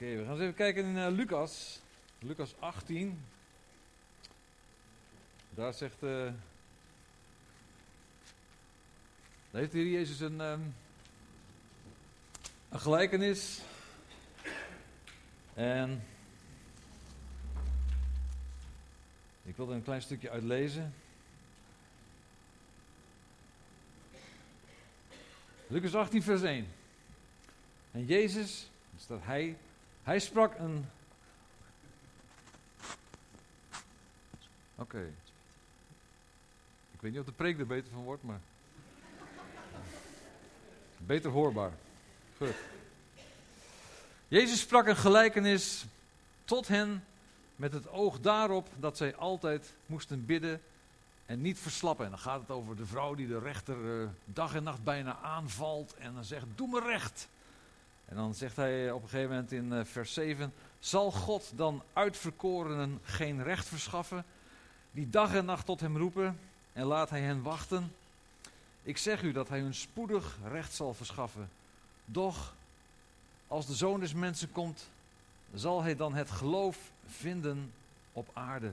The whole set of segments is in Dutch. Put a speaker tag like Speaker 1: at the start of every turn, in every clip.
Speaker 1: Oké, we gaan eens even kijken in uh, Lucas. Lucas 18. Daar zegt. Uh, daar heeft hier Jezus een, um, een gelijkenis. En. Ik wil er een klein stukje uit lezen. Lucas 18, vers 1. En Jezus, dus dat hij hij sprak een. Oké. Ik weet niet of de preek er beter van wordt, maar. beter hoorbaar. Goed. Jezus sprak een gelijkenis tot hen met het oog daarop dat zij altijd moesten bidden en niet verslappen. En dan gaat het over de vrouw die de rechter uh, dag en nacht bijna aanvalt en dan zegt: Doe me recht. En dan zegt hij op een gegeven moment in eh, vers 7: Zal God dan uitverkorenen geen recht verschaffen, die dag en nacht tot hem roepen en laat hij hen wachten? Ik zeg u dat hij hun spoedig recht zal verschaffen. Doch als de zoon des mensen komt, zal hij dan het geloof vinden op aarde.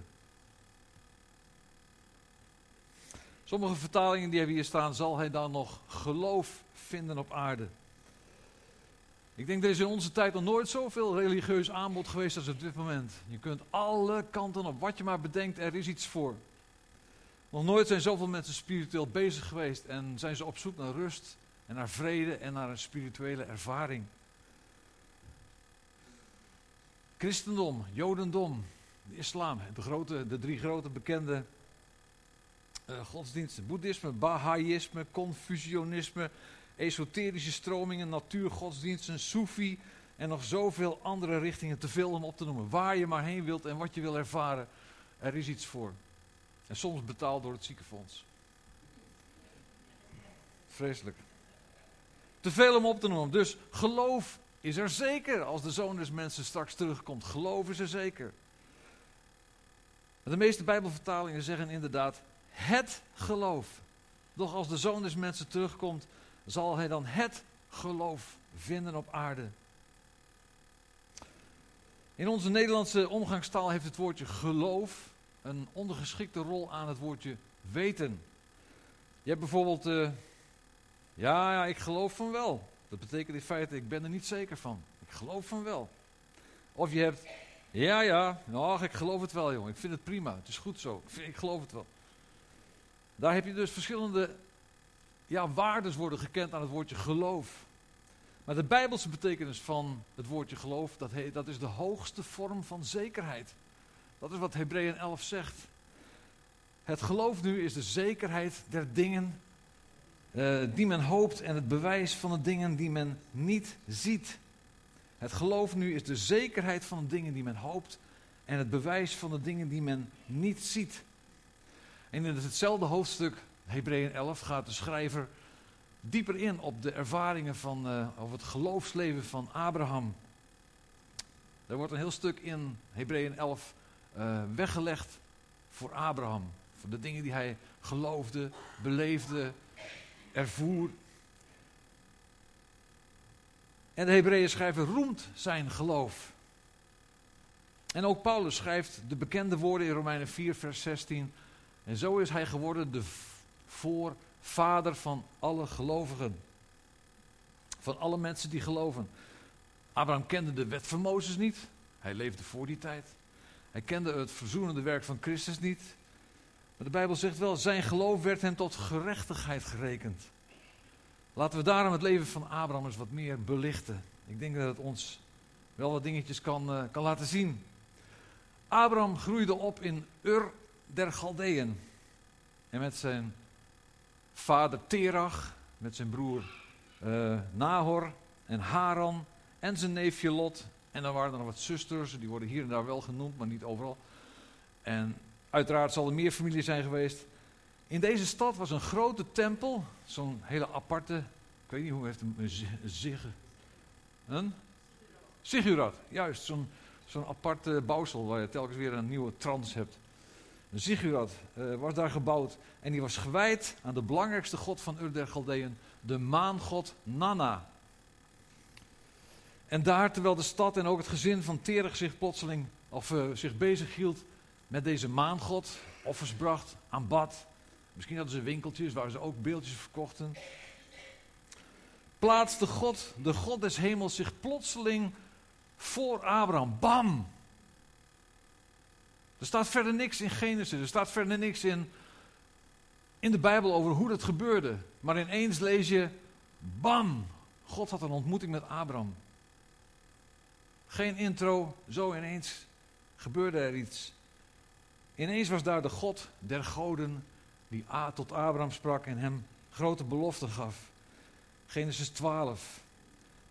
Speaker 1: Sommige vertalingen die hebben hier staan, zal hij dan nog geloof vinden op aarde. Ik denk er is in onze tijd nog nooit zoveel religieus aanbod geweest als op dit moment. Je kunt alle kanten op, wat je maar bedenkt, er is iets voor. Nog nooit zijn zoveel mensen spiritueel bezig geweest en zijn ze op zoek naar rust en naar vrede en naar een spirituele ervaring. Christendom, Jodendom, de islam, de, grote, de drie grote bekende uh, godsdiensten. Boeddhisme, Bahaïsme, Confucianisme esoterische stromingen, natuurgodsdiensten, Soefi en nog zoveel andere richtingen, te veel om op te noemen. Waar je maar heen wilt en wat je wil ervaren, er is iets voor. En soms betaald door het ziekenfonds. Vreselijk. Te veel om op te noemen. Dus geloof is er zeker als de zoon des mensen straks terugkomt. Geloof is er zeker. De meeste Bijbelvertalingen zeggen inderdaad het geloof. Doch als de zoon des mensen terugkomt, zal hij dan het geloof vinden op aarde. In onze Nederlandse omgangstaal heeft het woordje geloof een ondergeschikte rol aan het woordje weten. Je hebt bijvoorbeeld, uh, ja, ja, ik geloof van wel. Dat betekent in feite, ik ben er niet zeker van. Ik geloof van wel. Of je hebt, ja, ja, nou, ik geloof het wel, jongen. Ik vind het prima. Het is goed zo. Ik geloof het wel. Daar heb je dus verschillende ja, waardes worden gekend aan het woordje geloof. Maar de bijbelse betekenis van het woordje geloof, dat, dat is de hoogste vorm van zekerheid. Dat is wat Hebreeën 11 zegt. Het geloof nu is de zekerheid der dingen uh, die men hoopt en het bewijs van de dingen die men niet ziet. Het geloof nu is de zekerheid van de dingen die men hoopt en het bewijs van de dingen die men niet ziet. En in hetzelfde hoofdstuk Hebreeën 11 gaat de schrijver dieper in op de ervaringen van, uh, over het geloofsleven van Abraham. Er wordt een heel stuk in Hebreeën 11 uh, eh, weggelegd voor Abraham. Voor de dingen die hij geloofde, beleefde, ervoer. En de Hebreeën schrijver roemt zijn geloof. En ook Paulus schrijft de bekende woorden in Romeinen 4, vers 16. En zo is hij geworden de voor vader van alle gelovigen. Van alle mensen die geloven. Abraham kende de wet van Mozes niet. Hij leefde voor die tijd. Hij kende het verzoenende werk van Christus niet. Maar de Bijbel zegt wel, zijn geloof werd hem tot gerechtigheid gerekend. Laten we daarom het leven van Abraham eens wat meer belichten. Ik denk dat het ons wel wat dingetjes kan, uh, kan laten zien. Abraham groeide op in Ur der Galdeën. En met zijn vader Terach met zijn broer uh, Nahor en Haran en zijn neefje Lot. En dan waren er nog wat zusters, die worden hier en daar wel genoemd, maar niet overal. En uiteraard zal er meer familie zijn geweest. In deze stad was een grote tempel, zo'n hele aparte, ik weet niet hoe heeft een zigge, een? Sigurat, juist, zo'n zo'n aparte bouwsel waar je telkens weer een nieuwe trans hebt. Een ziggurat uh, was daar gebouwd en die was gewijd aan de belangrijkste god van Ur der Galdeën, de maangod Nana. En daar, terwijl de stad en ook het gezin van Terach zich plotseling, of uh, zich bezig hield met deze maangod, offers bracht, aanbad. Misschien hadden ze winkeltjes waar ze ook beeldjes verkochten. Plaatste God, de God des hemels, zich plotseling voor Abraham. Bam! Er staat verder niks in Genesis, er staat verder niks in, in de Bijbel over hoe dat gebeurde. Maar ineens lees je, bam, God had een ontmoeting met Abraham. Geen intro, zo ineens gebeurde er iets. Ineens was daar de God der goden die tot Abraham sprak en hem grote beloften gaf. Genesis 12.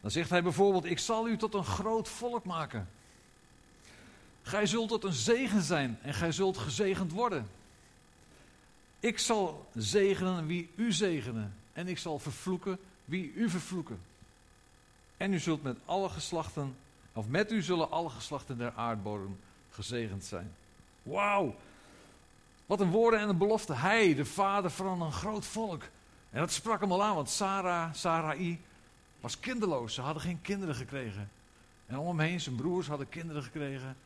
Speaker 1: Dan zegt hij bijvoorbeeld: Ik zal u tot een groot volk maken. Gij zult tot een zegen zijn en gij zult gezegend worden. Ik zal zegenen wie u zegenen en ik zal vervloeken wie u vervloeken. En u zult met alle geslachten, of met u zullen alle geslachten der aardbodem gezegend zijn. Wauw! Wat een woorden en een belofte. Hij, de vader van een groot volk. En dat sprak hem al aan, want Sarah, Sarai, was kinderloos. Ze hadden geen kinderen gekregen. En om hem heen, zijn broers hadden kinderen gekregen.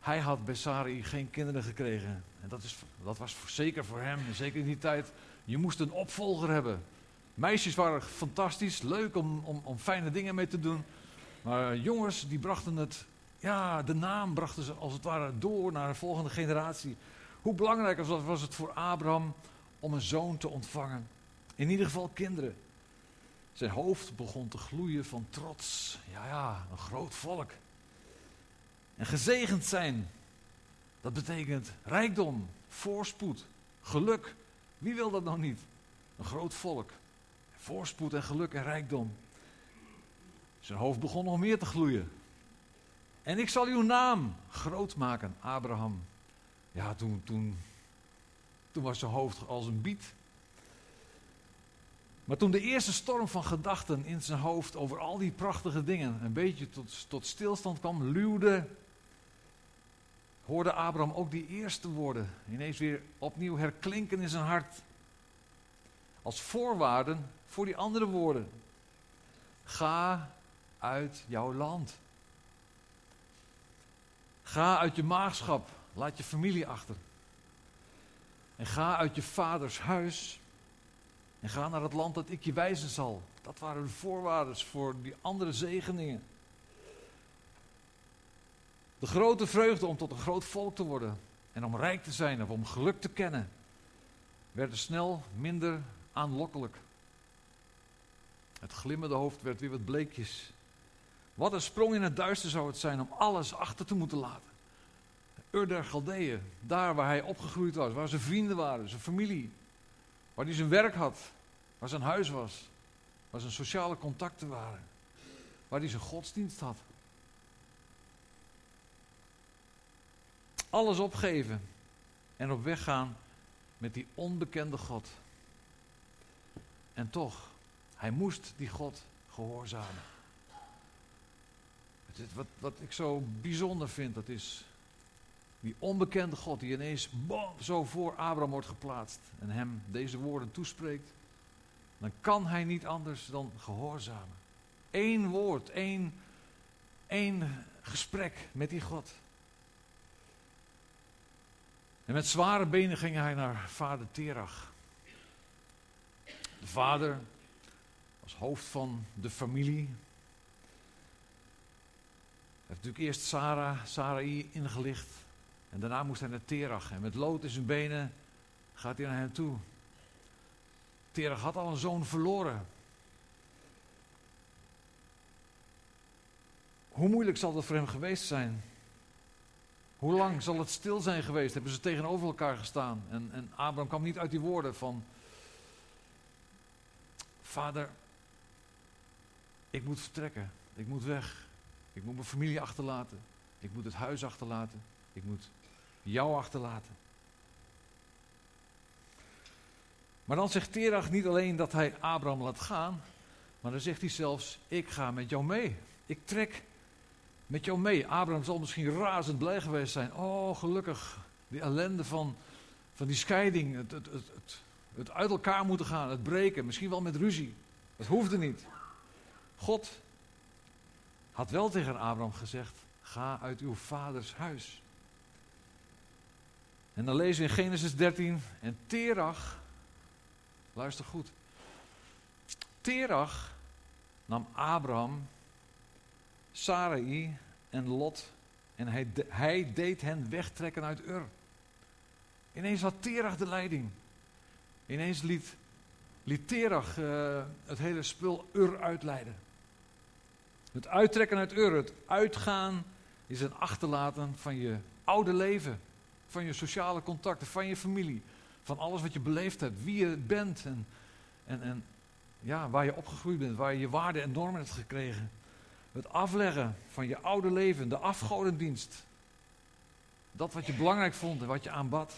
Speaker 1: Hij had bij Sarai geen kinderen gekregen. En dat, is, dat was zeker voor hem, zeker in die tijd, je moest een opvolger hebben. Meisjes waren fantastisch, leuk om, om, om fijne dingen mee te doen. Maar jongens, die brachten het, ja, de naam brachten ze als het ware door naar de volgende generatie. Hoe belangrijk was het voor Abraham om een zoon te ontvangen? In ieder geval kinderen. Zijn hoofd begon te gloeien van trots. Ja, ja, een groot volk. En gezegend zijn, dat betekent rijkdom, voorspoed, geluk. Wie wil dat nou niet? Een groot volk. Voorspoed en geluk en rijkdom. Zijn hoofd begon nog meer te gloeien. En ik zal uw naam groot maken, Abraham. Ja, toen, toen, toen was zijn hoofd als een biet. Maar toen de eerste storm van gedachten in zijn hoofd over al die prachtige dingen een beetje tot, tot stilstand kwam, luwde, hoorde Abraham ook die eerste woorden ineens weer opnieuw herklinken in zijn hart. Als voorwaarden voor die andere woorden. Ga uit jouw land. Ga uit je maagschap. Laat je familie achter. En ga uit je vaders huis. En ga naar het land dat ik je wijzen zal. Dat waren de voorwaarden voor die andere zegeningen. De grote vreugde om tot een groot volk te worden en om rijk te zijn of om geluk te kennen, werden snel minder aanlokkelijk. Het glimmende hoofd werd weer wat bleekjes. Wat een sprong in het duister zou het zijn om alles achter te moeten laten. Ur der Galdeeën, daar waar hij opgegroeid was, waar zijn vrienden waren, zijn familie, waar hij zijn werk had, waar zijn huis was, waar zijn sociale contacten waren, waar hij zijn godsdienst had. Alles opgeven en op weg gaan met die onbekende God. En toch, hij moest die God gehoorzamen. Wat, wat ik zo bijzonder vind, dat is die onbekende God die ineens zo voor Abraham wordt geplaatst en hem deze woorden toespreekt, dan kan hij niet anders dan gehoorzamen. Eén woord, één, één gesprek met die God. En met zware benen ging hij naar vader Terach. De vader als hoofd van de familie. Hij heeft natuurlijk eerst Sarah, Sarai ingelicht. En daarna moest hij naar Terach. En met lood in zijn benen gaat hij naar hem toe. Terach had al een zoon verloren. Hoe moeilijk zal dat voor hem geweest zijn? Hoe lang zal het stil zijn geweest? Hebben ze tegenover elkaar gestaan? En, en Abraham kwam niet uit die woorden van: Vader, ik moet vertrekken. Ik moet weg. Ik moet mijn familie achterlaten. Ik moet het huis achterlaten. Ik moet jou achterlaten. Maar dan zegt Terach niet alleen dat hij Abraham laat gaan, maar dan zegt hij zelfs: Ik ga met jou mee. Ik trek met jou mee. Abraham zal misschien razend blij geweest zijn. Oh, gelukkig. Die ellende van, van die scheiding. Het, het, het, het, uit elkaar moeten gaan. Het breken. Misschien wel met ruzie. Dat hoefde niet. God had wel tegen Abraham gezegd: Ga uit uw vaders huis. En dan lezen we in Genesis 13: En Terach, luister goed. Terach nam Abraham, Sarai en Lot en hij, hij deed hen wegtrekken uit Ur. Ineens had Terach de leiding. Ineens liet, liet Terach uh, het hele spul Ur uitleiden. Het uittrekken uit Ur, het uitgaan, is het achterlaten van je oude leven. Van je sociale contacten, van je familie. Van alles wat je beleefd hebt, wie je bent en, en, en ja, waar je opgegroeid bent, waar je je waarden en normen hebt gekregen. Het afleggen van je oude leven, de afgodendienst. Dat wat je belangrijk vond en wat je aanbad.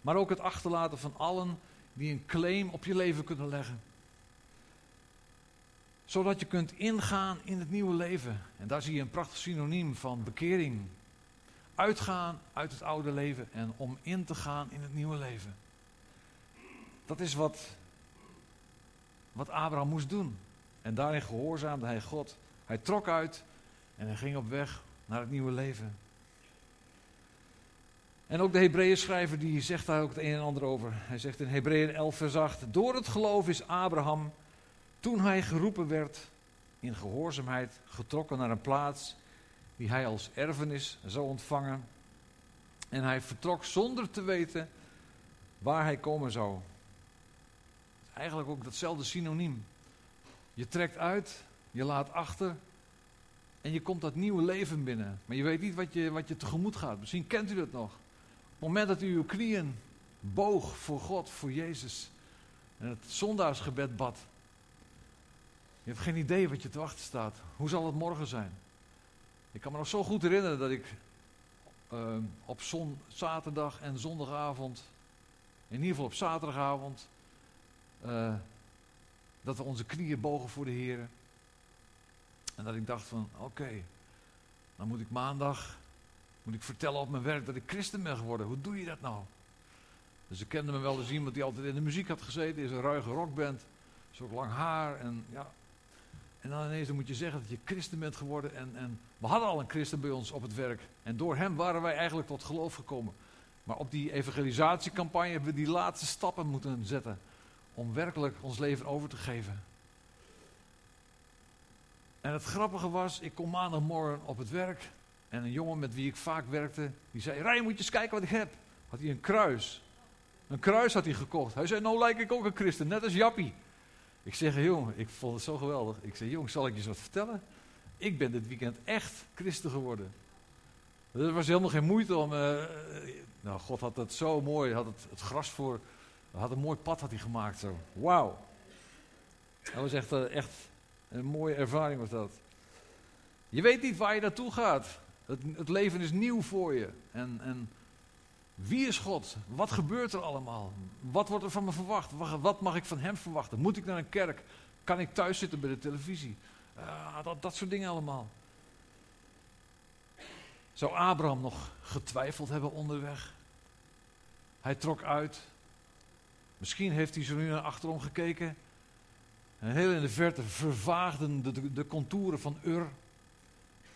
Speaker 1: Maar ook het achterlaten van allen die een claim op je leven kunnen leggen. Zodat je kunt ingaan in het nieuwe leven. En daar zie je een prachtig synoniem van bekering. Uitgaan uit het oude leven en om in te gaan in het nieuwe leven. Dat is wat, wat Abraham moest doen. En daarin gehoorzaamde hij God. Hij trok uit en hij ging op weg naar het nieuwe leven. En ook de Hebreeën schrijver die zegt daar ook het een en ander over. Hij zegt in Hebreeën 11 vers 8. Door het geloof is Abraham, toen hij geroepen werd, in gehoorzaamheid getrokken naar een plaats die hij als erfenis zou ontvangen. En hij vertrok zonder te weten waar hij komen zou. Eigenlijk ook datzelfde synoniem. Je trekt uit, je laat achter en je komt dat nieuwe leven binnen. Maar je weet niet wat je, wat je tegemoet gaat. Misschien kent u dat nog. Op het moment dat u uw knieën boog voor God, voor Jezus. En het zondaarsgebed bad. Je hebt geen idee wat je te wachten staat. Hoe zal het morgen zijn? Ik kan me nog zo goed herinneren dat ik uh, op zaterdag en zondagavond, in ieder geval op zaterdagavond, uh, dat we onze knieën bogen voor de Heer. En dat ik dacht van, oké, dan moet ik maandag, moet ik vertellen op mijn werk dat ik christen ben geworden. Hoe doe je dat nou? Dus ik kende me wel eens iemand die altijd in de muziek had gezeten, is een ruige rockband, zo lang haar en ja. En dan ineens moet je zeggen dat je christen bent geworden. En, en we hadden al een christen bij ons op het werk. En door hem waren wij eigenlijk tot geloof gekomen. Maar op die evangelisatiecampagne hebben we die laatste stappen moeten zetten. Om werkelijk ons leven over te geven. En het grappige was, ik kom maandagmorgen op het werk. En een jongen met wie ik vaak werkte, die zei: Rij, moet je eens kijken wat ik heb. Had hij een kruis. Een kruis had hij gekocht. Hij zei: Nou lijk ik ook een christen, net als Jappie. Ik zeg: Jongen, ik vond het zo geweldig. Ik zei: Jong, zal ik je eens wat vertellen? Ik ben dit weekend echt christen geworden. Er was helemaal geen moeite om. Uh, nou, God had het zo mooi. Had het, het gras voor. Had een mooi pad had hij gemaakt zo. Wauw. Dat was echt, uh, echt een mooie ervaring was dat. Je weet niet waar je naartoe gaat. Het, het leven is nieuw voor je. En, en wie is God? Wat gebeurt er allemaal? Wat wordt er van me verwacht? Wat mag ik van hem verwachten? Moet ik naar een kerk? Kan ik thuis zitten bij de televisie? Uh, dat, dat soort dingen allemaal. Zou Abraham nog getwijfeld hebben onderweg? Hij trok uit. Misschien heeft hij zo nu naar achterom gekeken. En heel in de verte vervaagden de, de, contouren van Ur.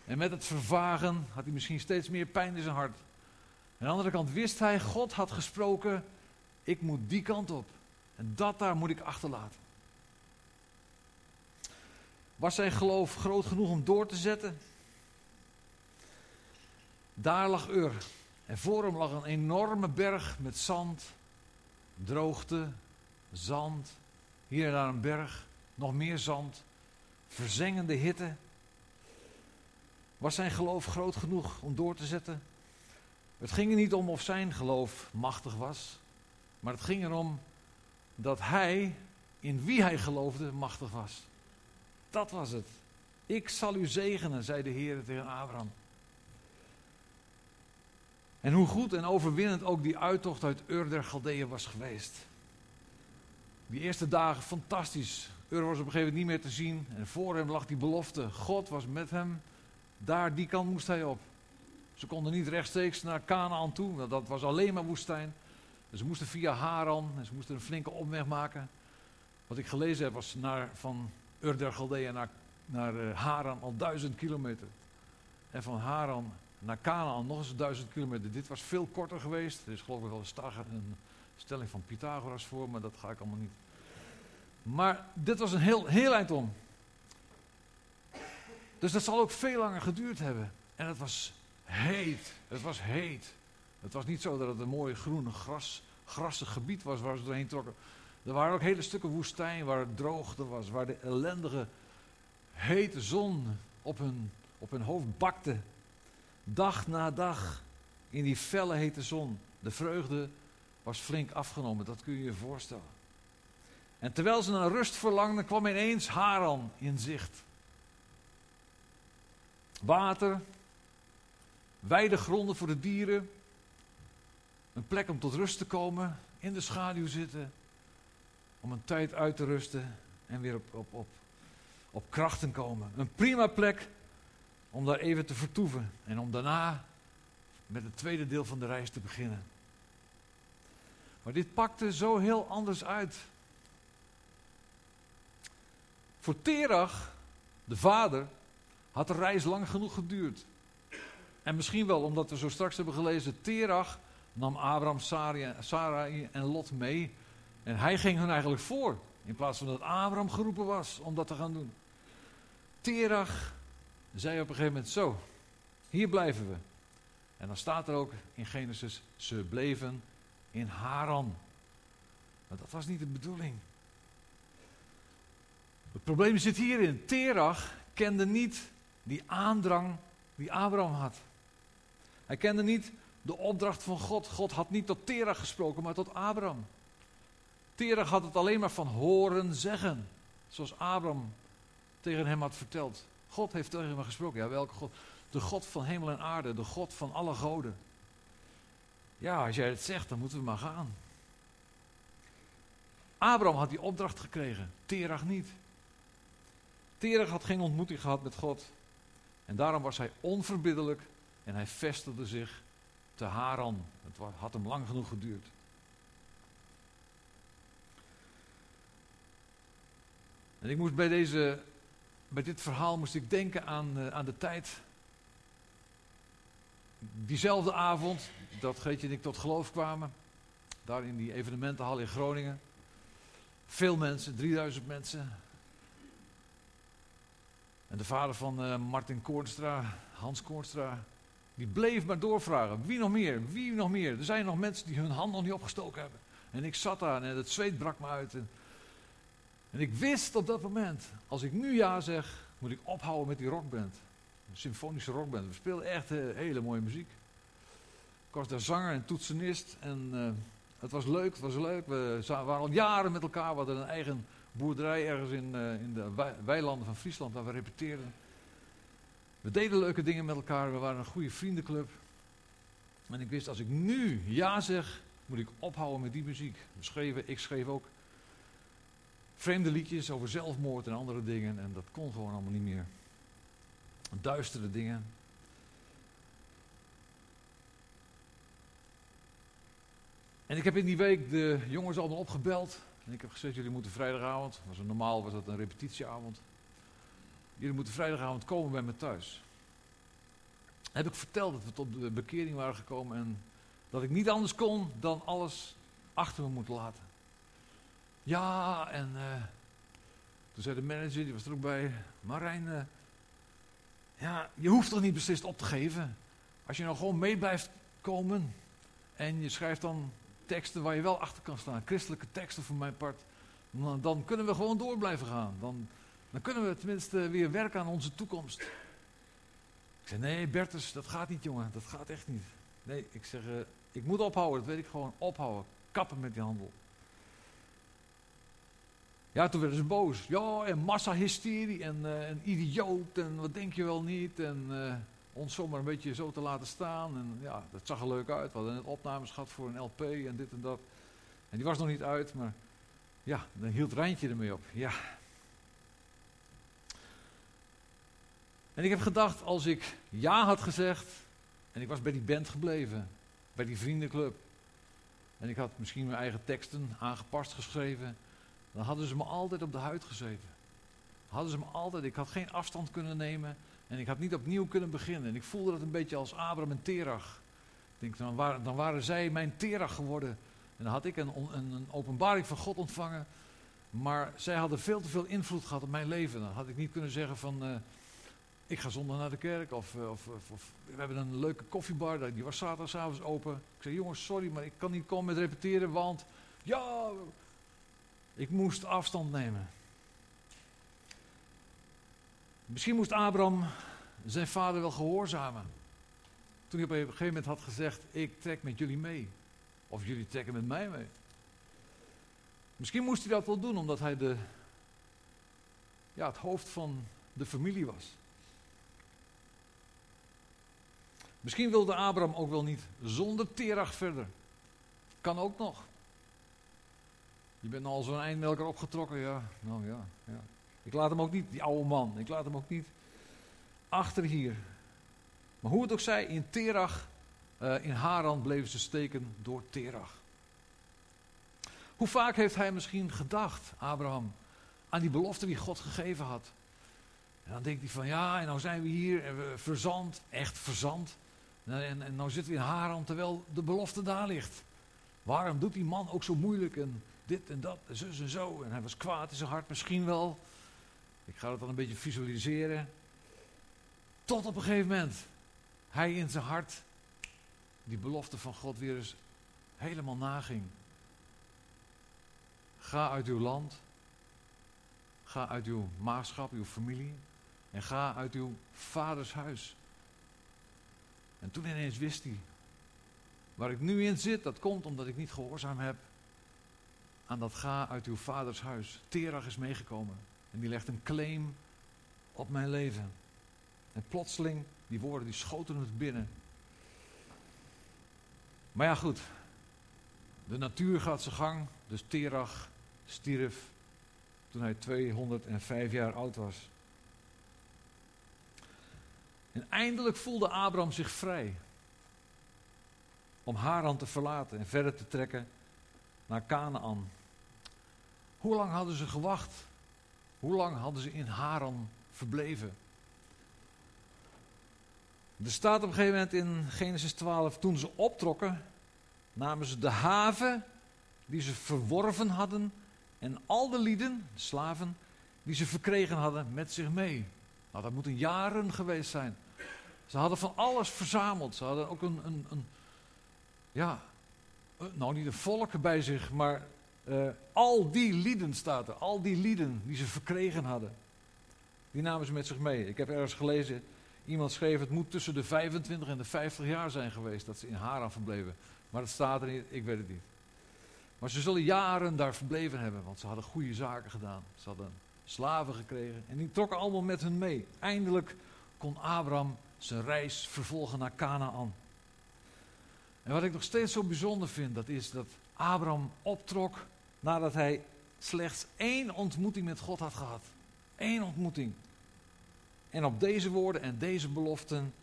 Speaker 1: En met het vervagen had hij misschien steeds meer pijn in zijn hart. Aan de andere kant wist hij, God had gesproken, ik moet die kant op. En dat daar moet ik achterlaten. Was zijn geloof groot genoeg om door te zetten? Daar lag Ur. En voor hem lag een enorme berg met zand, droogte, zand. Hier en daar een berg nog meer zand, verzengende hitte. Was zijn geloof groot genoeg om door te zetten? Het ging er niet om of zijn geloof machtig was, maar het ging erom dat hij, in wie hij geloofde, machtig was. Dat was het. Ik zal u zegenen, zei de Heer tegen Abraham. En hoe goed en overwinnend ook die uittocht uit Ur der Galdeeën was geweest. Die eerste dagen fantastisch. Ur was op een gegeven moment niet meer te zien. En voor hem lag die belofte. God was met hem. Daar, die kant moest hij op. Ze konden niet rechtstreeks naar Canaan toe. Want dat was alleen maar woestijn. Dus ze moesten via Haran. En ze moesten een flinke omweg maken. Wat ik gelezen heb was naar, van Ur der Galdeeën naar naar uh, Haran al duizend kilometer. En van Haran naar Canaan nog eens duizend kilometer. Dit was veel korter geweest. Er is geloof ik wel een stelling van Pythagoras voor, maar dat ga ik allemaal niet. Maar dit was een heel, heel eind om. Dus dat zal ook veel langer geduurd hebben. En het was heet. Het was heet. Het was niet zo dat het een mooi groen gras, grassig gebied was waar ze doorheen trokken. Er waren ook hele stukken woestijn waar het droogte was, waar de ellendige hete zon op hun, op hun hoofd bakte. Dag na dag in die felle hete zon. De vreugde was flink afgenomen, dat kun je je voorstellen. En terwijl ze naar rust verlangden, kwam ineens Haran in zicht. Water, weidegronden voor de dieren, een plek om tot rust te komen, in de schaduw zitten, om een tijd uit te rusten en weer op, op, op, op krachten komen. Een prima plek om daar even te vertoeven en om daarna met het tweede deel van de reis te beginnen. Maar dit pakte zo heel anders uit. Voor Terach, de vader, had de reis lang genoeg geduurd. En misschien wel omdat we zo straks hebben gelezen, Terach nam Abraham, Sarai en Lot mee. En hij ging hun eigenlijk voor. In plaats van dat Abraham geroepen was om dat te gaan doen. Terach zei op een gegeven moment zo, hier blijven we. En dan staat er ook in Genesis, ze bleven in Haran. Maar dat was niet de bedoeling. Het probleem zit hierin. Terach kende niet die aandrang die Abraham had. Hij kende niet de opdracht van God. God had niet tot Terach gesproken, maar tot Abraham. Terach had het alleen maar van horen zeggen. Zoals Abraham tegen hem had verteld. God heeft tegen hem gesproken. Ja, welke God? De God van hemel en aarde, de God van alle goden. Ja, als jij het zegt, dan moeten we maar gaan. Abraham had die opdracht gekregen, Terach niet. Terach had geen ontmoeting gehad met God. En daarom was hij onverbiddelijk en hij vestigde zich te Haran. Het had hem lang genoeg geduurd. En ik moest bij, deze, bij dit verhaal moest ik denken aan, uh, aan de tijd. Diezelfde avond dat Geetje en ik tot geloof kwamen. Daar in die evenementenhal in Groningen. Veel mensen, 3000 mensen. En de vader van uh, Martin Koornstra, Hans Koornstra, die bleef maar doorvragen. Wie nog meer? Wie nog meer? Er zijn nog mensen die hun hand nog niet opgestoken hebben. En ik zat daar en het zweet brak me uit. En, ik wist op dat moment, als ik nu ja zeg, moet ik ophouden met die rockband. Een symfonische rockband. We speelden echt uh, hele mooie muziek. Was daar zanger en toetsenist. En uh, het was leuk, het was leuk. We waren al jaren met elkaar. We hadden een eigen boerderij ergens in, uh, in de weilanden van Friesland waar we repeteerden. We deden leuke dingen met elkaar. We waren een goede vriendenclub. En ik wist, als ik nu ja zeg, moet ik ophouden met die muziek. We ik schreef ook vreemde liedjes over zelfmoord en andere dingen. En dat kon gewoon allemaal niet meer. Duistere dingen. En ik heb in die week de jongens allemaal opgebeld. En ik heb gezegd, jullie moeten vrijdagavond, was normaal was dat een repetitieavond. Jullie moeten vrijdagavond komen bij me thuis. Heb ik verteld dat we tot de bekering waren gekomen en dat ik niet anders kon dan alles achter me moeten laten. Ja, en uh, toen zei de manager, die was er ook bij, Marijn, uh, ja, je hoeft toch niet beslist op te geven. Als je nou gewoon mee blijft komen en je schrijft dan teksten waar je wel achter kan staan, christelijke teksten voor mijn part, dan, kunnen we gewoon door blijven gaan. Dan, dan kunnen we tenminste weer werken aan onze toekomst. Ik zei, nee Bertus, dat gaat niet jongen, dat gaat echt niet. Nee, ik zeg, uh, ik moet ophouden, dat weet ik gewoon, ophouden. Kappen met die handel. Ja, toen werden ze boos. Ja, en massahysterie en uh, een idioot en wat denk je wel niet. En uh, ons zomaar een beetje zo te laten staan. En ja, dat zag er leuk uit. We hadden net opnames gehad voor een LP en dit en dat. En die was nog niet uit, maar ja, dan hield Rijntje ermee op. Ja. En ik heb gedacht, als ik ja had gezegd en ik was bij die band gebleven, bij die vriendenclub. En ik had misschien mijn eigen teksten aangepast geschreven, dan hadden ze me altijd op de huid gezeten. Hadden ze me altijd. Ik had geen afstand kunnen nemen. En ik had niet opnieuw kunnen beginnen. En ik voelde dat een beetje als Abraham en Terach. Denk, dan waren, dan waren zij mijn Terach geworden. En dan had ik een, een, een openbaring van God ontvangen. Maar zij hadden veel te veel invloed gehad op mijn leven. Dan had ik niet kunnen zeggen van, uh, ik ga zondag naar de kerk. Of, uh, of, of, of, we hebben een leuke koffiebar, die was zaterdagavond open. Ik zei, jongens, sorry, maar ik kan niet komen met repeteren, want ja, ik moest afstand nemen. Misschien moest Abraham zijn vader wel gehoorzamen. Toen hij op een gegeven moment had gezegd: Ik trek met jullie mee. Of jullie trekken met mij mee. Misschien moest hij dat wel doen omdat hij de, ja, het hoofd van de familie was. Misschien wilde Abraham ook wel niet zonder Terach verder. Kan ook nog. Je bent al zo'n eind met elkaar opgetrokken, ja. Nou ja, ja. Ik laat hem ook niet, die oude man, ik laat hem ook niet achter hier. Maar hoe het ook zij, in Terach, uh, in Haran bleven ze steken door Terach. Hoe vaak heeft hij misschien gedacht, Abraham, aan die belofte die God gegeven had? En dan denkt hij van ja, en nou zijn we hier en we verzand, echt verzand. En, en, en nou zitten we in Haran terwijl de belofte daar ligt. Waarom doet die man ook zo moeilijk en dit en dat en zus en zo? En hij was kwaad in zijn hart misschien wel. Ik ga het dan een beetje visualiseren. Tot op een gegeven moment hij in zijn hart die belofte van God weer eens helemaal naging. Ga uit uw land. Ga uit uw maagschap, uw familie. En ga uit uw vaders huis. En toen ineens wist hij. Waar ik nu in zit, dat komt omdat ik niet gehoorzaam heb aan dat ga uit uw vaders huis. Terach is meegekomen. En die legt een claim op mijn leven. En plotseling, die woorden die schoten het binnen. Maar ja, goed. De natuur gaat zijn gang. Dus Terach stierf toen hij 205 jaar oud was. En eindelijk voelde Abraham zich vrij om Haran te verlaten en verder te trekken naar Canaan. Hoe lang hadden ze gewacht? Hoe lang hadden ze in Haran verbleven? Er staat op een gegeven moment in Genesis 12, toen ze optrokken, namen ze de haven die ze verworven hadden en al de lieden, slaven, die ze verkregen hadden met zich mee. Nou, dat moeten jaren geweest zijn. Ze hadden van alles verzameld. Ze hadden ook een, een, een ja, nou niet een volk bij zich, maar uh, al die lieden staat er. Al die lieden die ze verkregen hadden. Die namen ze met zich mee. Ik heb ergens gelezen, iemand schreef het moet tussen de 25 en de 50 jaar zijn geweest dat ze in Haran verbleven. Maar dat staat er niet, ik weet het niet. Maar ze zullen jaren daar verbleven hebben, want ze hadden goede zaken gedaan. Ze hadden slaven gekregen en die trokken allemaal met hun mee. Eindelijk kon Abraham zijn reis vervolgen naar Canaan. En wat ik nog steeds zo bijzonder vind, dat is dat Abraham optrok nadat hij slechts één ontmoeting met God had gehad. Eén ontmoeting. En op deze woorden en deze beloften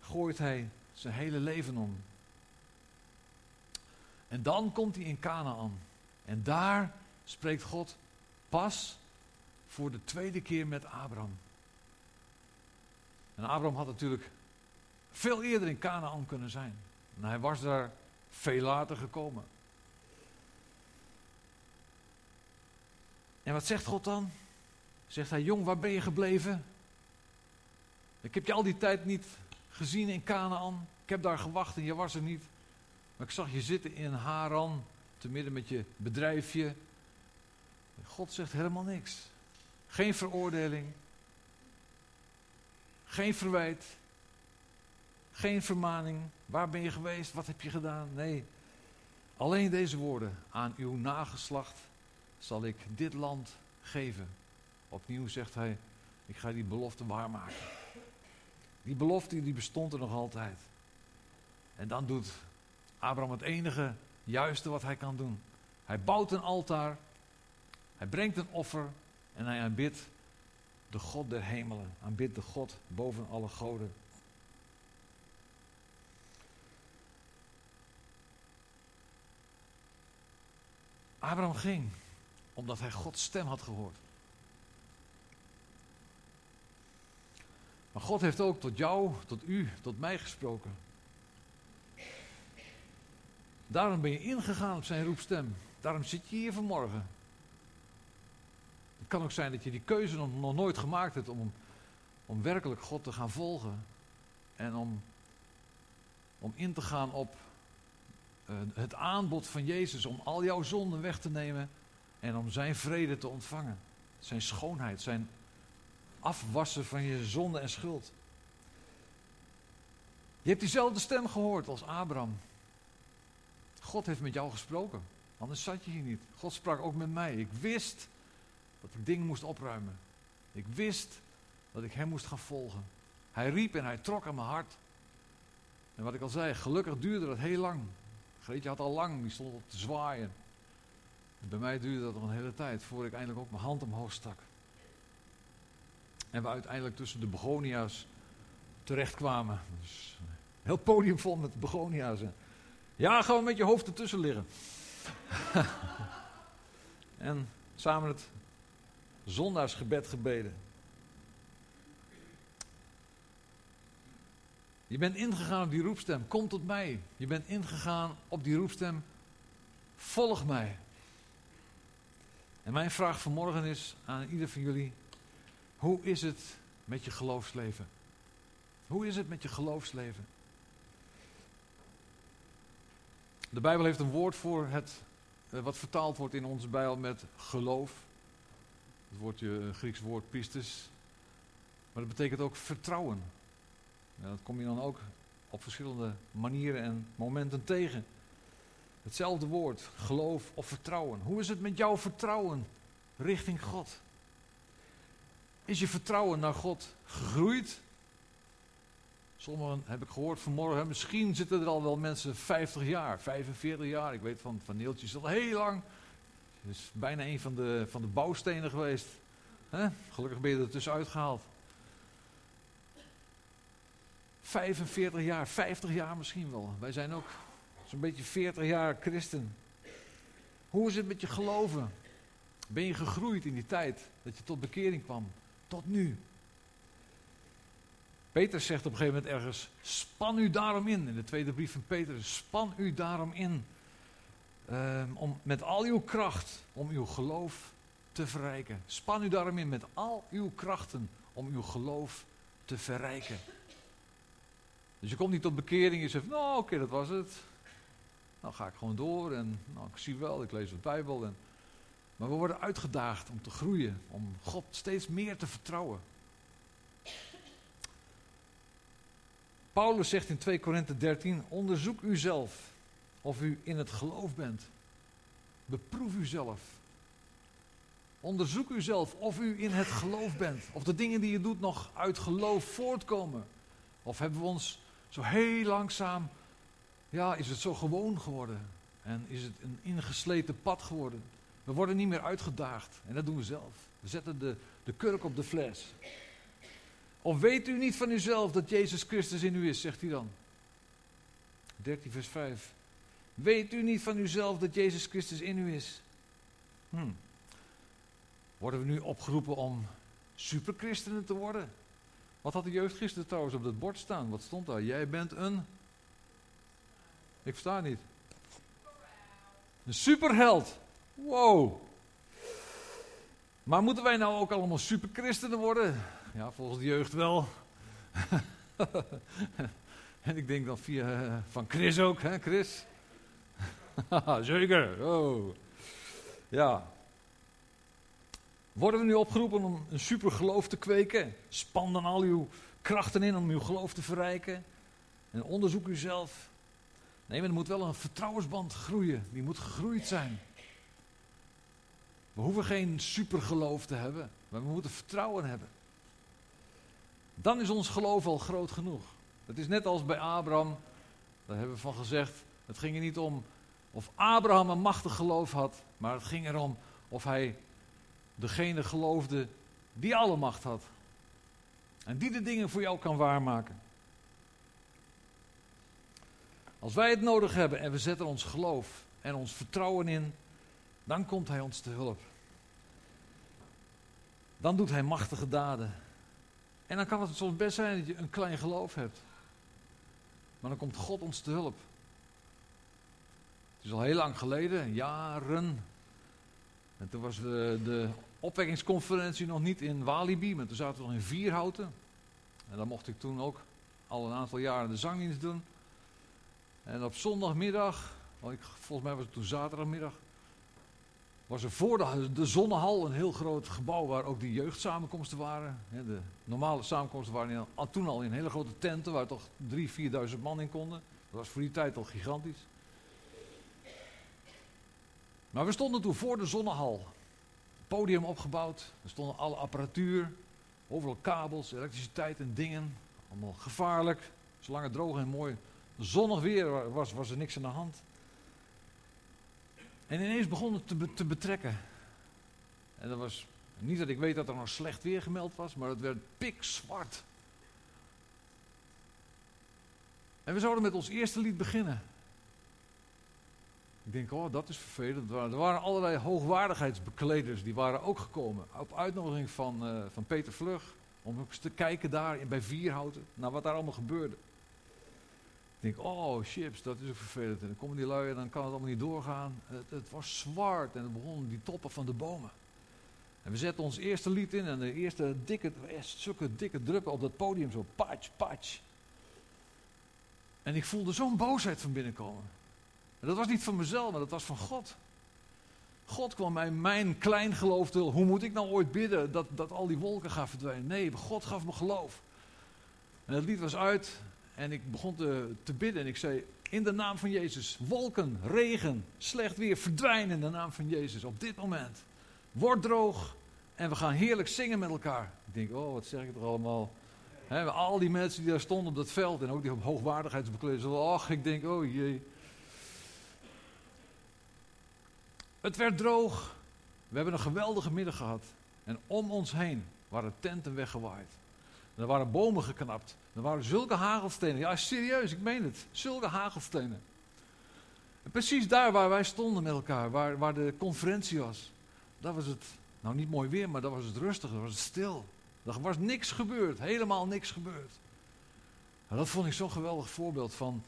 Speaker 1: gooit hij zijn hele leven om. En dan komt hij in Canaan. En daar spreekt God pas voor de tweede keer met Abraham. En Abraham had natuurlijk veel eerder in Canaan kunnen zijn. En hij was daar veel later gekomen. En wat zegt God dan? Zegt hij, jong, waar ben je gebleven? Ik heb je al die tijd niet gezien in Canaan. Ik heb daar gewacht en je was er niet. Maar ik zag je zitten in Haran, te midden met je bedrijfje. God zegt helemaal niks. Geen veroordeling. Geen verwijt. Geen vermaning. Waar ben je geweest? Wat heb je gedaan? Nee. Alleen deze woorden. Aan uw nageslacht zal ik dit land geven. Opnieuw zegt hij, ik ga die belofte waarmaken. Die belofte die bestond er nog altijd. En dan doet Abraham het enige juiste wat hij kan doen. Hij bouwt een altaar, hij brengt een offer en hij aanbidt de God der hemelen. Aanbidt de God boven alle goden. Abraham ging omdat hij Gods stem had gehoord. Maar God heeft ook tot jou, tot u, tot mij gesproken. Daarom ben je ingegaan op zijn roepstem. Daarom zit je hier vanmorgen. Het kan ook zijn dat je die keuze nog, nooit gemaakt hebt om, om werkelijk God te gaan volgen. En om, om in te gaan op uh, het aanbod van Jezus om al jouw zonden weg te nemen en om zijn vrede te ontvangen. Zijn schoonheid, zijn afwassen van je zonde en schuld. Je hebt diezelfde stem gehoord als Abraham. God heeft met jou gesproken. Anders zat je hier niet. God sprak ook met mij. Ik wist dat ik dingen moest opruimen. Ik wist dat ik hem moest gaan volgen. Hij riep en hij trok aan mijn hart. En wat ik al zei, gelukkig duurde dat heel lang. Greetje had al lang, die stond op te zwaaien. Bij mij duurde dat nog een hele tijd, voordat ik eindelijk ook mijn hand omhoog stak. En we uiteindelijk tussen de begonia's terechtkwamen. Dus een heel podium vol met begonia's. Ja, gewoon met je hoofd ertussen liggen. en samen het zondaarsgebed gebeden. Je bent ingegaan op die roepstem. Kom tot mij. Je bent ingegaan op die roepstem. Volg mij. En mijn vraag vanmorgen is aan ieder van jullie. Hoe is het met je geloofsleven? Hoe is het met je geloofsleven? De Bijbel heeft een woord voor het, eh, wat vertaald wordt in onze Bijbel met geloof. Het woordje, eh, Grieks woord pistis. Maar dat betekent ook vertrouwen. Dat kom je dan ook op verschillende manieren en momenten tegen. Hetzelfde woord, geloof of vertrouwen. Hoe is het met jouw vertrouwen richting God? Is je vertrouwen naar God gegroeid? Sommigen heb ik gehoord vanmorgen, misschien zitten er al wel mensen 50 jaar, 45 jaar. Ik weet van, van Neeltje is al heel lang. Het is bijna een van de, van de bouwstenen geweest. Gelukkig ben je er tussenuit gehaald. 45 jaar, 50 jaar misschien wel. Wij zijn ook zo'n beetje 40 jaar christen. Hoe is het met je geloven? Ben je gegroeid in die tijd dat je tot bekering kwam? Tot nu. Peter zegt op een gegeven moment ergens: span u daarom in. In de tweede brief van Peter: span u daarom in. Um, om met al uw kracht om uw geloof te verrijken. Span u daarom in met al uw krachten om uw geloof te verrijken. Dus je komt niet tot bekering en je zegt, nou oké, dat was het. Nou ga ik gewoon door en nou, ik zie wel, ik lees de Bijbel. En, maar we worden uitgedaagd om te groeien, om God steeds meer te vertrouwen. Paulus zegt in 2 Korinthe 13, onderzoek uzelf of u in het geloof bent. Beproef uzelf. Onderzoek uzelf of u in het geloof bent. Of de dingen die je doet nog uit geloof voortkomen. Of hebben we ons zo heel langzaam, ja, is het zo gewoon geworden. En is het een ingesleten pad geworden. We worden niet meer uitgedaagd. En dat doen we zelf. We zetten de, de kurk op de fles. Of weet u niet van uzelf dat Jezus Christus in u is, zegt hij dan. 13 vers 5. Weet u niet van uzelf dat Jezus Christus in u is? Hm. Worden we nu opgeroepen om superchristenen te worden? Wat had de jeugd gisteren trouwens op dat bord staan? Wat stond daar? Jij bent een. Ik versta niet. Een superheld. Wow. Maar moeten wij nou ook allemaal superchristenen worden? Ja, volgens de jeugd wel. en ik denk dan via uh, van Chris ook, hè, Chris? Zeker. Oh. Ja. Worden we nu opgeroepen om een supergeloof te kweken? Span dan al uw krachten in om uw geloof te verrijken. En onderzoek uzelf. Nee, maar er moet wel een vertrouwensband groeien. Die moet gegroeid zijn. We hoeven geen supergeloof te hebben, maar we moeten vertrouwen hebben. Dan is ons geloof al groot genoeg. Het is net als bij Abraham, daar hebben we van gezegd. Het ging er niet om of Abraham een machtig geloof had, maar het ging erom of hij degene geloofde die alle macht had. En die de dingen voor jou kan waarmaken. Als wij het nodig hebben en we zetten ons geloof en ons vertrouwen in, dan komt Hij ons te hulp. Dan doet Hij machtige daden. En dan kan het soms best zijn dat je een klein geloof hebt. Maar dan komt God ons te hulp. Het is al heel lang geleden, jaren. En toen was de, opwekkingsconferentie nog niet in Walibi, maar toen zaten we nog in Vierhouten. En dan mocht ik toen ook al een aantal jaren de zangdienst doen. En op zondagmiddag, volgens mij was het toen zaterdagmiddag, was er voor de, de Zonnehal een heel groot gebouw waar ook de jeugdsamenkomsten waren. De normale samenkomsten waren toen al in hele grote tenten waar toch 3.000, 4.000 man in konden. Dat was voor die tijd al gigantisch. Maar we stonden toen voor de Zonnehal. Podium opgebouwd, er stonden alle apparatuur, overal kabels, elektriciteit en dingen. Allemaal gevaarlijk. Zolang het droog en mooi zonnig weer was, was er niks aan de hand. En ineens begon het te, te betrekken. En dat was niet dat ik weet dat er nog slecht weer gemeld was, maar het werd pikzwart. En we zouden met ons eerste lied beginnen. Ik denk, oh, dat is vervelend. Er waren allerlei hoogwaardigheidsbekleders, die waren ook gekomen. Op uitnodiging van, uh, van Peter Vlug. Om eens te kijken daar bij Vierhouten, naar wat daar allemaal gebeurde. Denk, oh chips, dat is ook vervelend. En dan komen die lui en dan kan het allemaal niet doorgaan. Het, het was zwart en het begonnen die toppen van de bomen. En we zetten ons eerste lied in en de eerste dikke, zulke dikke druppen op dat podium, zo patch, patch. En ik voelde zo'n boosheid van binnenkomen. En dat was niet van mezelf, maar dat was van God. God kwam mij mijn klein geloof te Hoe moet ik nou ooit bidden dat, dat al die wolken gaan verdwijnen? Nee, God gaf me geloof. En het lied was uit en ik begon te, te bidden en ik zei, in de naam van Jezus, wolken, regen, slecht weer, verdwijnen in de naam van Jezus op dit moment. Word droog en we gaan heerlijk zingen met elkaar. Ik denk, oh, wat zeg ik er allemaal? He, al die mensen die daar stonden op dat veld en ook die hoogwaardigheidsbekleders. Och, ik denk, oh jee. Het werd droog. We hebben een geweldige middag gehad. En om ons heen waren tenten weggewaaid. Er waren bomen geknapt. Er waren zulke hagelstenen. Ja, serieus, ik meen het. Zulke hagelstenen. En precies daar waar wij stonden met elkaar, waar, waar de conferentie was, daar was het, nou niet mooi weer, maar daar was het rustig, daar was het stil. Er was niks gebeurd, helemaal niks gebeurd. En dat vond ik zo'n geweldig voorbeeld van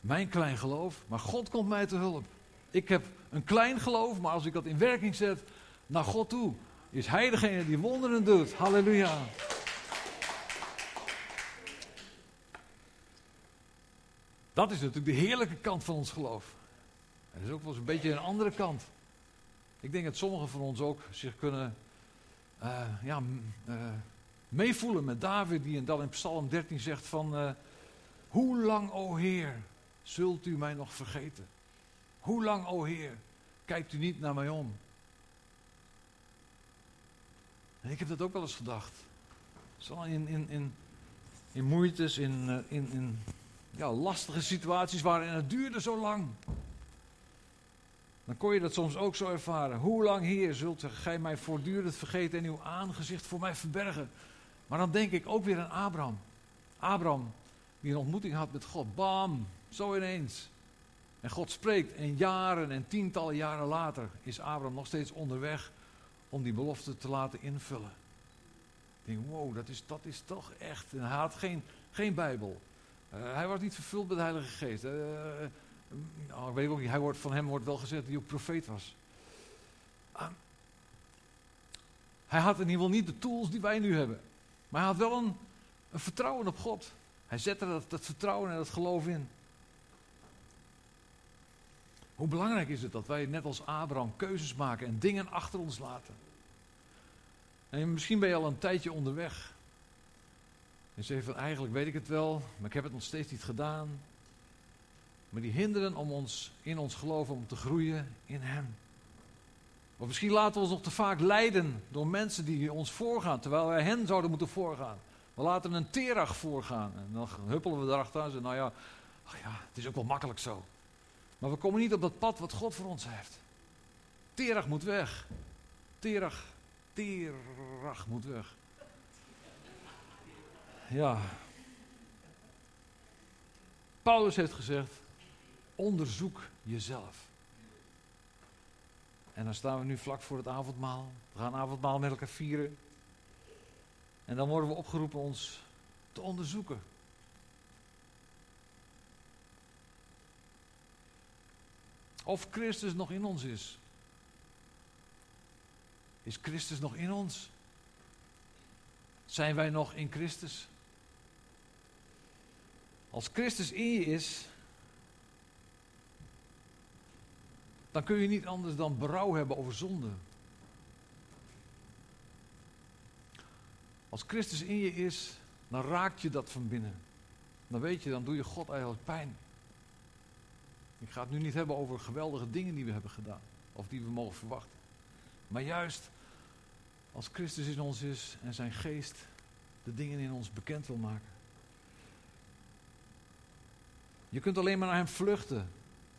Speaker 1: mijn klein geloof, maar God komt mij te hulp. Ik heb een klein geloof, maar als ik dat in werking zet naar God toe, is Hij degene die wonderen doet. Halleluja. Dat is natuurlijk de heerlijke kant van ons geloof. Er is ook wel eens een beetje een andere kant. Ik denk dat sommigen van ons ook zich kunnen uh, ja, uh, meevoelen met David, die dan in Psalm 13 zegt van... Uh, hoe lang, o Heer, zult u mij nog vergeten? Hoe lang, o Heer, kijkt u niet naar mij om? En ik heb dat ook wel eens gedacht. Zo in, in, in, in moeites, in, in, in ja, lastige situaties waren en het duurde zo lang. Dan kon je dat soms ook zo ervaren. Hoe lang, Heer, zult gij mij voortdurend vergeten en uw aangezicht voor mij verbergen? Maar dan denk ik ook weer aan Abraham. Abraham, die een ontmoeting had met God. Bam, zo ineens. En God spreekt en jaren en tientallen jaren later is Abraham nog steeds onderweg om die belofte te laten invullen. Ik denk, wow, dat is, dat is toch echt. En hij had geen, geen Bijbel. Uh, hij was niet vervuld met de Heilige Geest. Uh, nou, ik weet ook niet, hij wordt, van hem wordt wel gezegd dat hij ook profeet was. Uh, hij had in ieder geval niet de tools die wij nu hebben. Maar hij had wel een, een vertrouwen op God. Hij zette dat, dat vertrouwen en dat geloof in. Hoe belangrijk is het dat wij net als Abraham keuzes maken en dingen achter ons laten? En misschien ben je al een tijdje onderweg. En zeg van eigenlijk weet ik het wel, maar ik heb het nog steeds niet gedaan. Maar die hinderen om ons in ons geloven om te groeien in Hem. Of misschien laten we ons nog te vaak leiden door mensen die ons voorgaan, terwijl wij hen zouden moeten voorgaan. We laten een terag voorgaan en dan huppelen we erachter en zeggen, nou ja, ach ja, het is ook wel makkelijk zo. Maar we komen niet op dat pad wat God voor ons heeft. Terag moet weg. Terag, terag moet weg. Ja. Paulus heeft gezegd: onderzoek jezelf. En dan staan we nu vlak voor het avondmaal. We gaan avondmaal met elkaar vieren. En dan worden we opgeroepen ons te onderzoeken. Of Christus nog in ons is. Is Christus nog in ons? Zijn wij nog in Christus? Als Christus in je is, dan kun je niet anders dan berouw hebben over zonde. Als Christus in je is, dan raakt je dat van binnen. Dan weet je, dan doe je God eigenlijk pijn. Ik ga het nu niet hebben over geweldige dingen die we hebben gedaan, of die we mogen verwachten. Maar juist als Christus in ons is en zijn geest de dingen in ons bekend wil maken. Je kunt alleen maar naar hem vluchten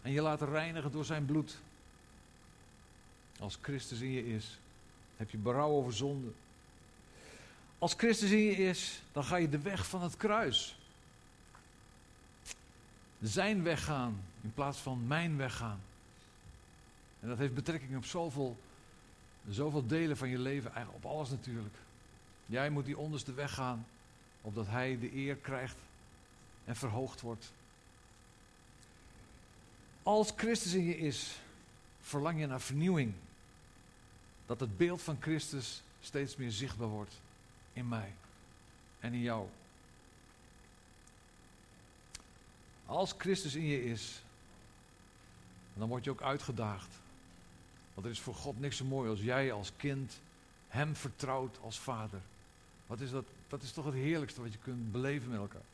Speaker 1: en je laten reinigen door zijn bloed. Als Christus in je is, heb je berouw over zonde. Als Christus in je is, dan ga je de weg van het kruis. Zijn weg gaan in plaats van mijn weg gaan. En dat heeft betrekking op zoveel, zoveel delen van je leven, eigenlijk op alles natuurlijk. Jij moet die onderste weg gaan, opdat hij de eer krijgt en verhoogd wordt. Als Christus in je is, verlang je naar vernieuwing. Dat het beeld van Christus steeds meer zichtbaar wordt in mij en in jou. Als Christus in je is, dan word je ook uitgedaagd. Want er is voor God niks zo mooi als jij als kind Hem vertrouwt als vader. Wat is dat? Dat is toch het heerlijkste wat je kunt beleven met elkaar.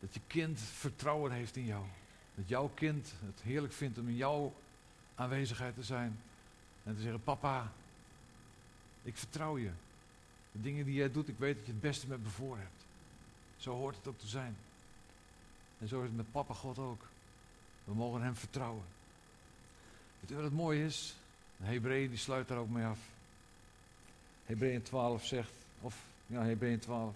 Speaker 1: Dat je kind vertrouwen heeft in jou. Dat jouw kind het heerlijk vindt om in jouw aanwezigheid te zijn. En te zeggen, papa, ik vertrouw je. De dingen die jij doet, ik weet dat je het beste met me voor hebt. Zo hoort het ook te zijn. En zo is het met papa God ook. We mogen hem vertrouwen. Weet u wat het mooie is? De Hebreeën die sluit daar ook mee af. Hebreeën 12 zegt, of ja, Hebreeën 12.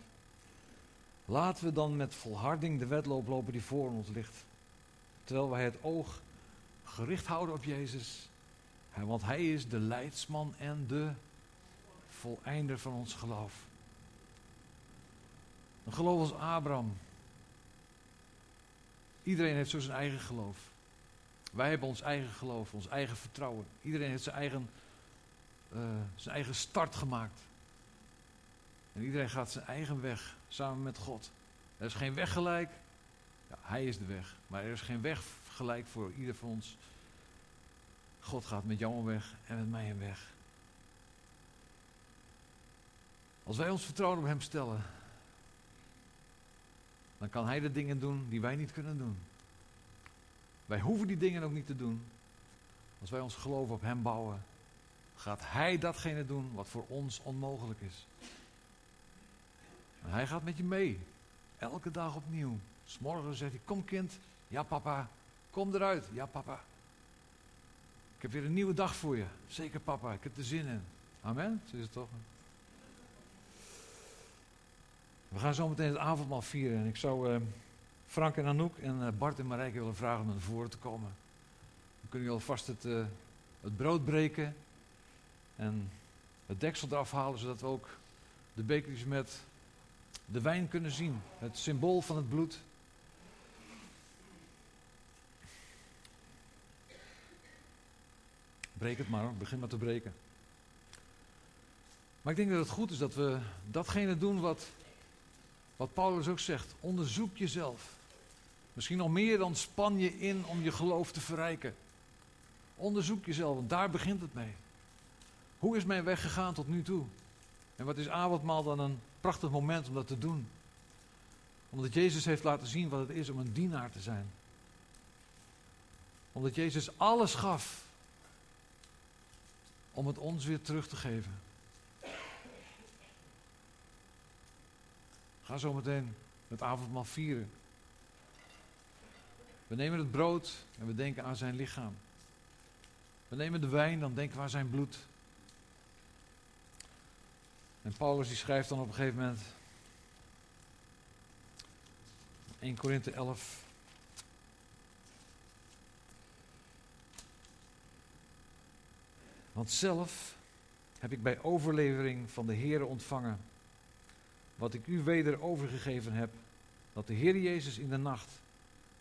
Speaker 1: Laten we dan met volharding de wedloop lopen die voor ons ligt. Terwijl wij het oog gericht houden op Jezus. Want Hij is de leidsman en de voleinder van ons geloof. Een geloof als Abraham. Iedereen heeft zo zijn eigen geloof. Wij hebben ons eigen geloof, ons eigen vertrouwen. Iedereen heeft zijn eigen, uh, zijn eigen start gemaakt. En iedereen gaat zijn eigen weg samen met God. Er is geen weg gelijk. Ja, hij is de weg. Maar er is geen weg gelijk voor ieder van ons. God gaat met jou een weg en met mij een weg. Als wij ons vertrouwen op Hem stellen, dan kan Hij de dingen doen die wij niet kunnen doen. Wij hoeven die dingen ook niet te doen. Als wij ons geloof op Hem bouwen, gaat Hij datgene doen wat voor ons onmogelijk is. En Hij gaat met je mee, elke dag opnieuw. S'morgen zegt hij, kom kind, ja papa, kom eruit, ja papa. Ik heb weer een nieuwe dag voor je. Zeker papa, ik heb er zin in. Amen, is het toch? We gaan zo meteen het avondmaal vieren. En ik zou uh, Frank en Anouk en uh, Bart en Marijke willen vragen om naar voren te komen. Dan kunnen jullie alvast het, uh, het brood breken. En het deksel eraf halen, zodat we ook de bekertjes met de wijn kunnen zien. Het symbool van het bloed. Breek het maar, begin maar te breken. Maar ik denk dat het goed is dat we datgene doen wat wat Paulus ook zegt, onderzoek jezelf. Misschien nog meer dan span je in om je geloof te verrijken. Onderzoek jezelf, want daar begint het mee. Hoe is mijn weg gegaan tot nu toe? En wat is avondmaal dan een prachtig moment om dat te doen? Omdat Jezus heeft laten zien wat het is om een dienaar te zijn. Omdat Jezus alles gaf om het ons weer terug te geven. Ga zo meteen het avondmaal vieren. We nemen het brood en we denken aan zijn lichaam. We nemen de wijn, dan denken we aan zijn bloed. En Paulus die schrijft dan op een gegeven moment 1 Korinthe 11. Want zelf heb ik bij overlevering van de Here ontvangen wat ik u weder overgegeven heb, dat de Heer Jezus in de nacht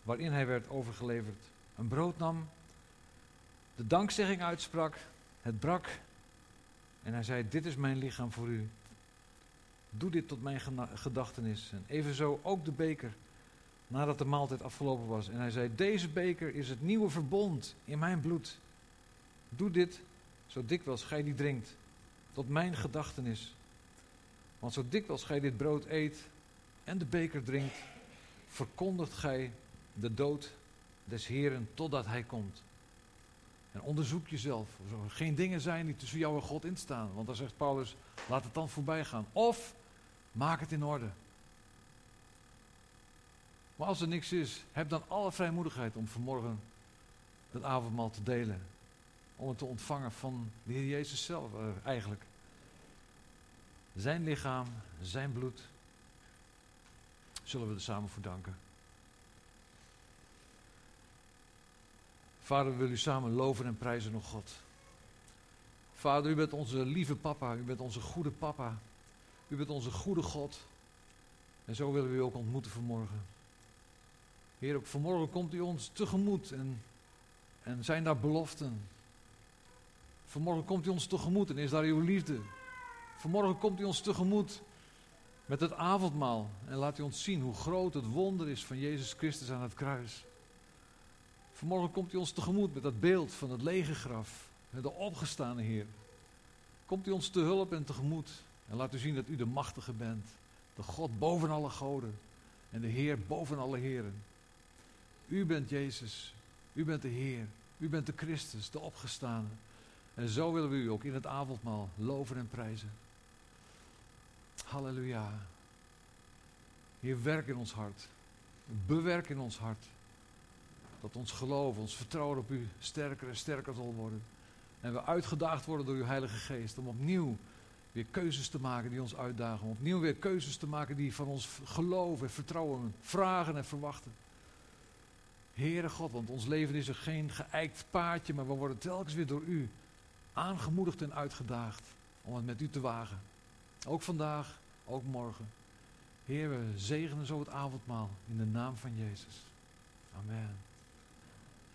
Speaker 1: waarin hij werd overgeleverd, een brood nam, de dankzegging uitsprak, het brak en hij zei, dit is mijn lichaam voor u. Doe dit tot mijn gedachtenis. En evenzo ook de beker, nadat de maaltijd afgelopen was. En hij zei, deze beker is het nieuwe verbond in mijn bloed. Doe dit, zo dikwijls gij die drinkt, tot mijn gedachtenis. Want zo dikwijls gij dit brood eet en de beker drinkt, verkondigt gij de dood des Heren totdat hij komt. En onderzoek jezelf. Of er geen dingen zijn die tussen jou en God instaan. Want dan zegt Paulus, laat het dan voorbij gaan. Of maak het in orde. Maar als er niks is, heb dan alle vrijmoedigheid om vanmorgen het avondmaal te delen. Om het te ontvangen van de Heer Jezus zelf eh, eigenlijk. Zijn lichaam, zijn bloed. Zullen we er samen voor danken. Vader, we willen u samen loven en prijzen nog God. Vader, u bent onze lieve papa, u bent onze goede papa. U bent onze goede God. En zo willen we u ook ontmoeten vanmorgen. Heer, ook vanmorgen komt u ons tegemoet en, en zijn daar beloften. Vanmorgen komt u ons tegemoet en is daar uw liefde. Vanmorgen komt u ons tegemoet met het avondmaal en laat u ons zien hoe groot het wonder is van Jezus Christus aan het kruis. Vanmorgen komt u ons tegemoet met dat beeld van het lege graf, met de opgestane Heer. Komt u ons te hulp en tegemoet en laat u zien dat u de machtige bent, de God boven alle goden en de Heer boven alle heren. U bent Jezus, u bent de Heer, u bent de Christus, de opgestane. En zo willen we u ook in het avondmaal loven en prijzen. Halleluja. Heer, werk in ons hart. Bewerk in ons hart. Dat ons geloof, ons vertrouwen op u sterker en sterker zal worden. En we uitgedaagd worden door uw Heilige Geest om opnieuw weer keuzes te maken die ons uitdagen. Om opnieuw weer keuzes te maken die van ons geloof en vertrouwen vragen en verwachten. Heere God, want ons leven is er geen geëikt paardje, maar we worden telkens weer door u aangemoedigd en uitgedaagd om het met u te wagen. Ook vandaag, ook morgen. Heer, we zegenen zo het avondmaal in de naam van Jezus. Amen.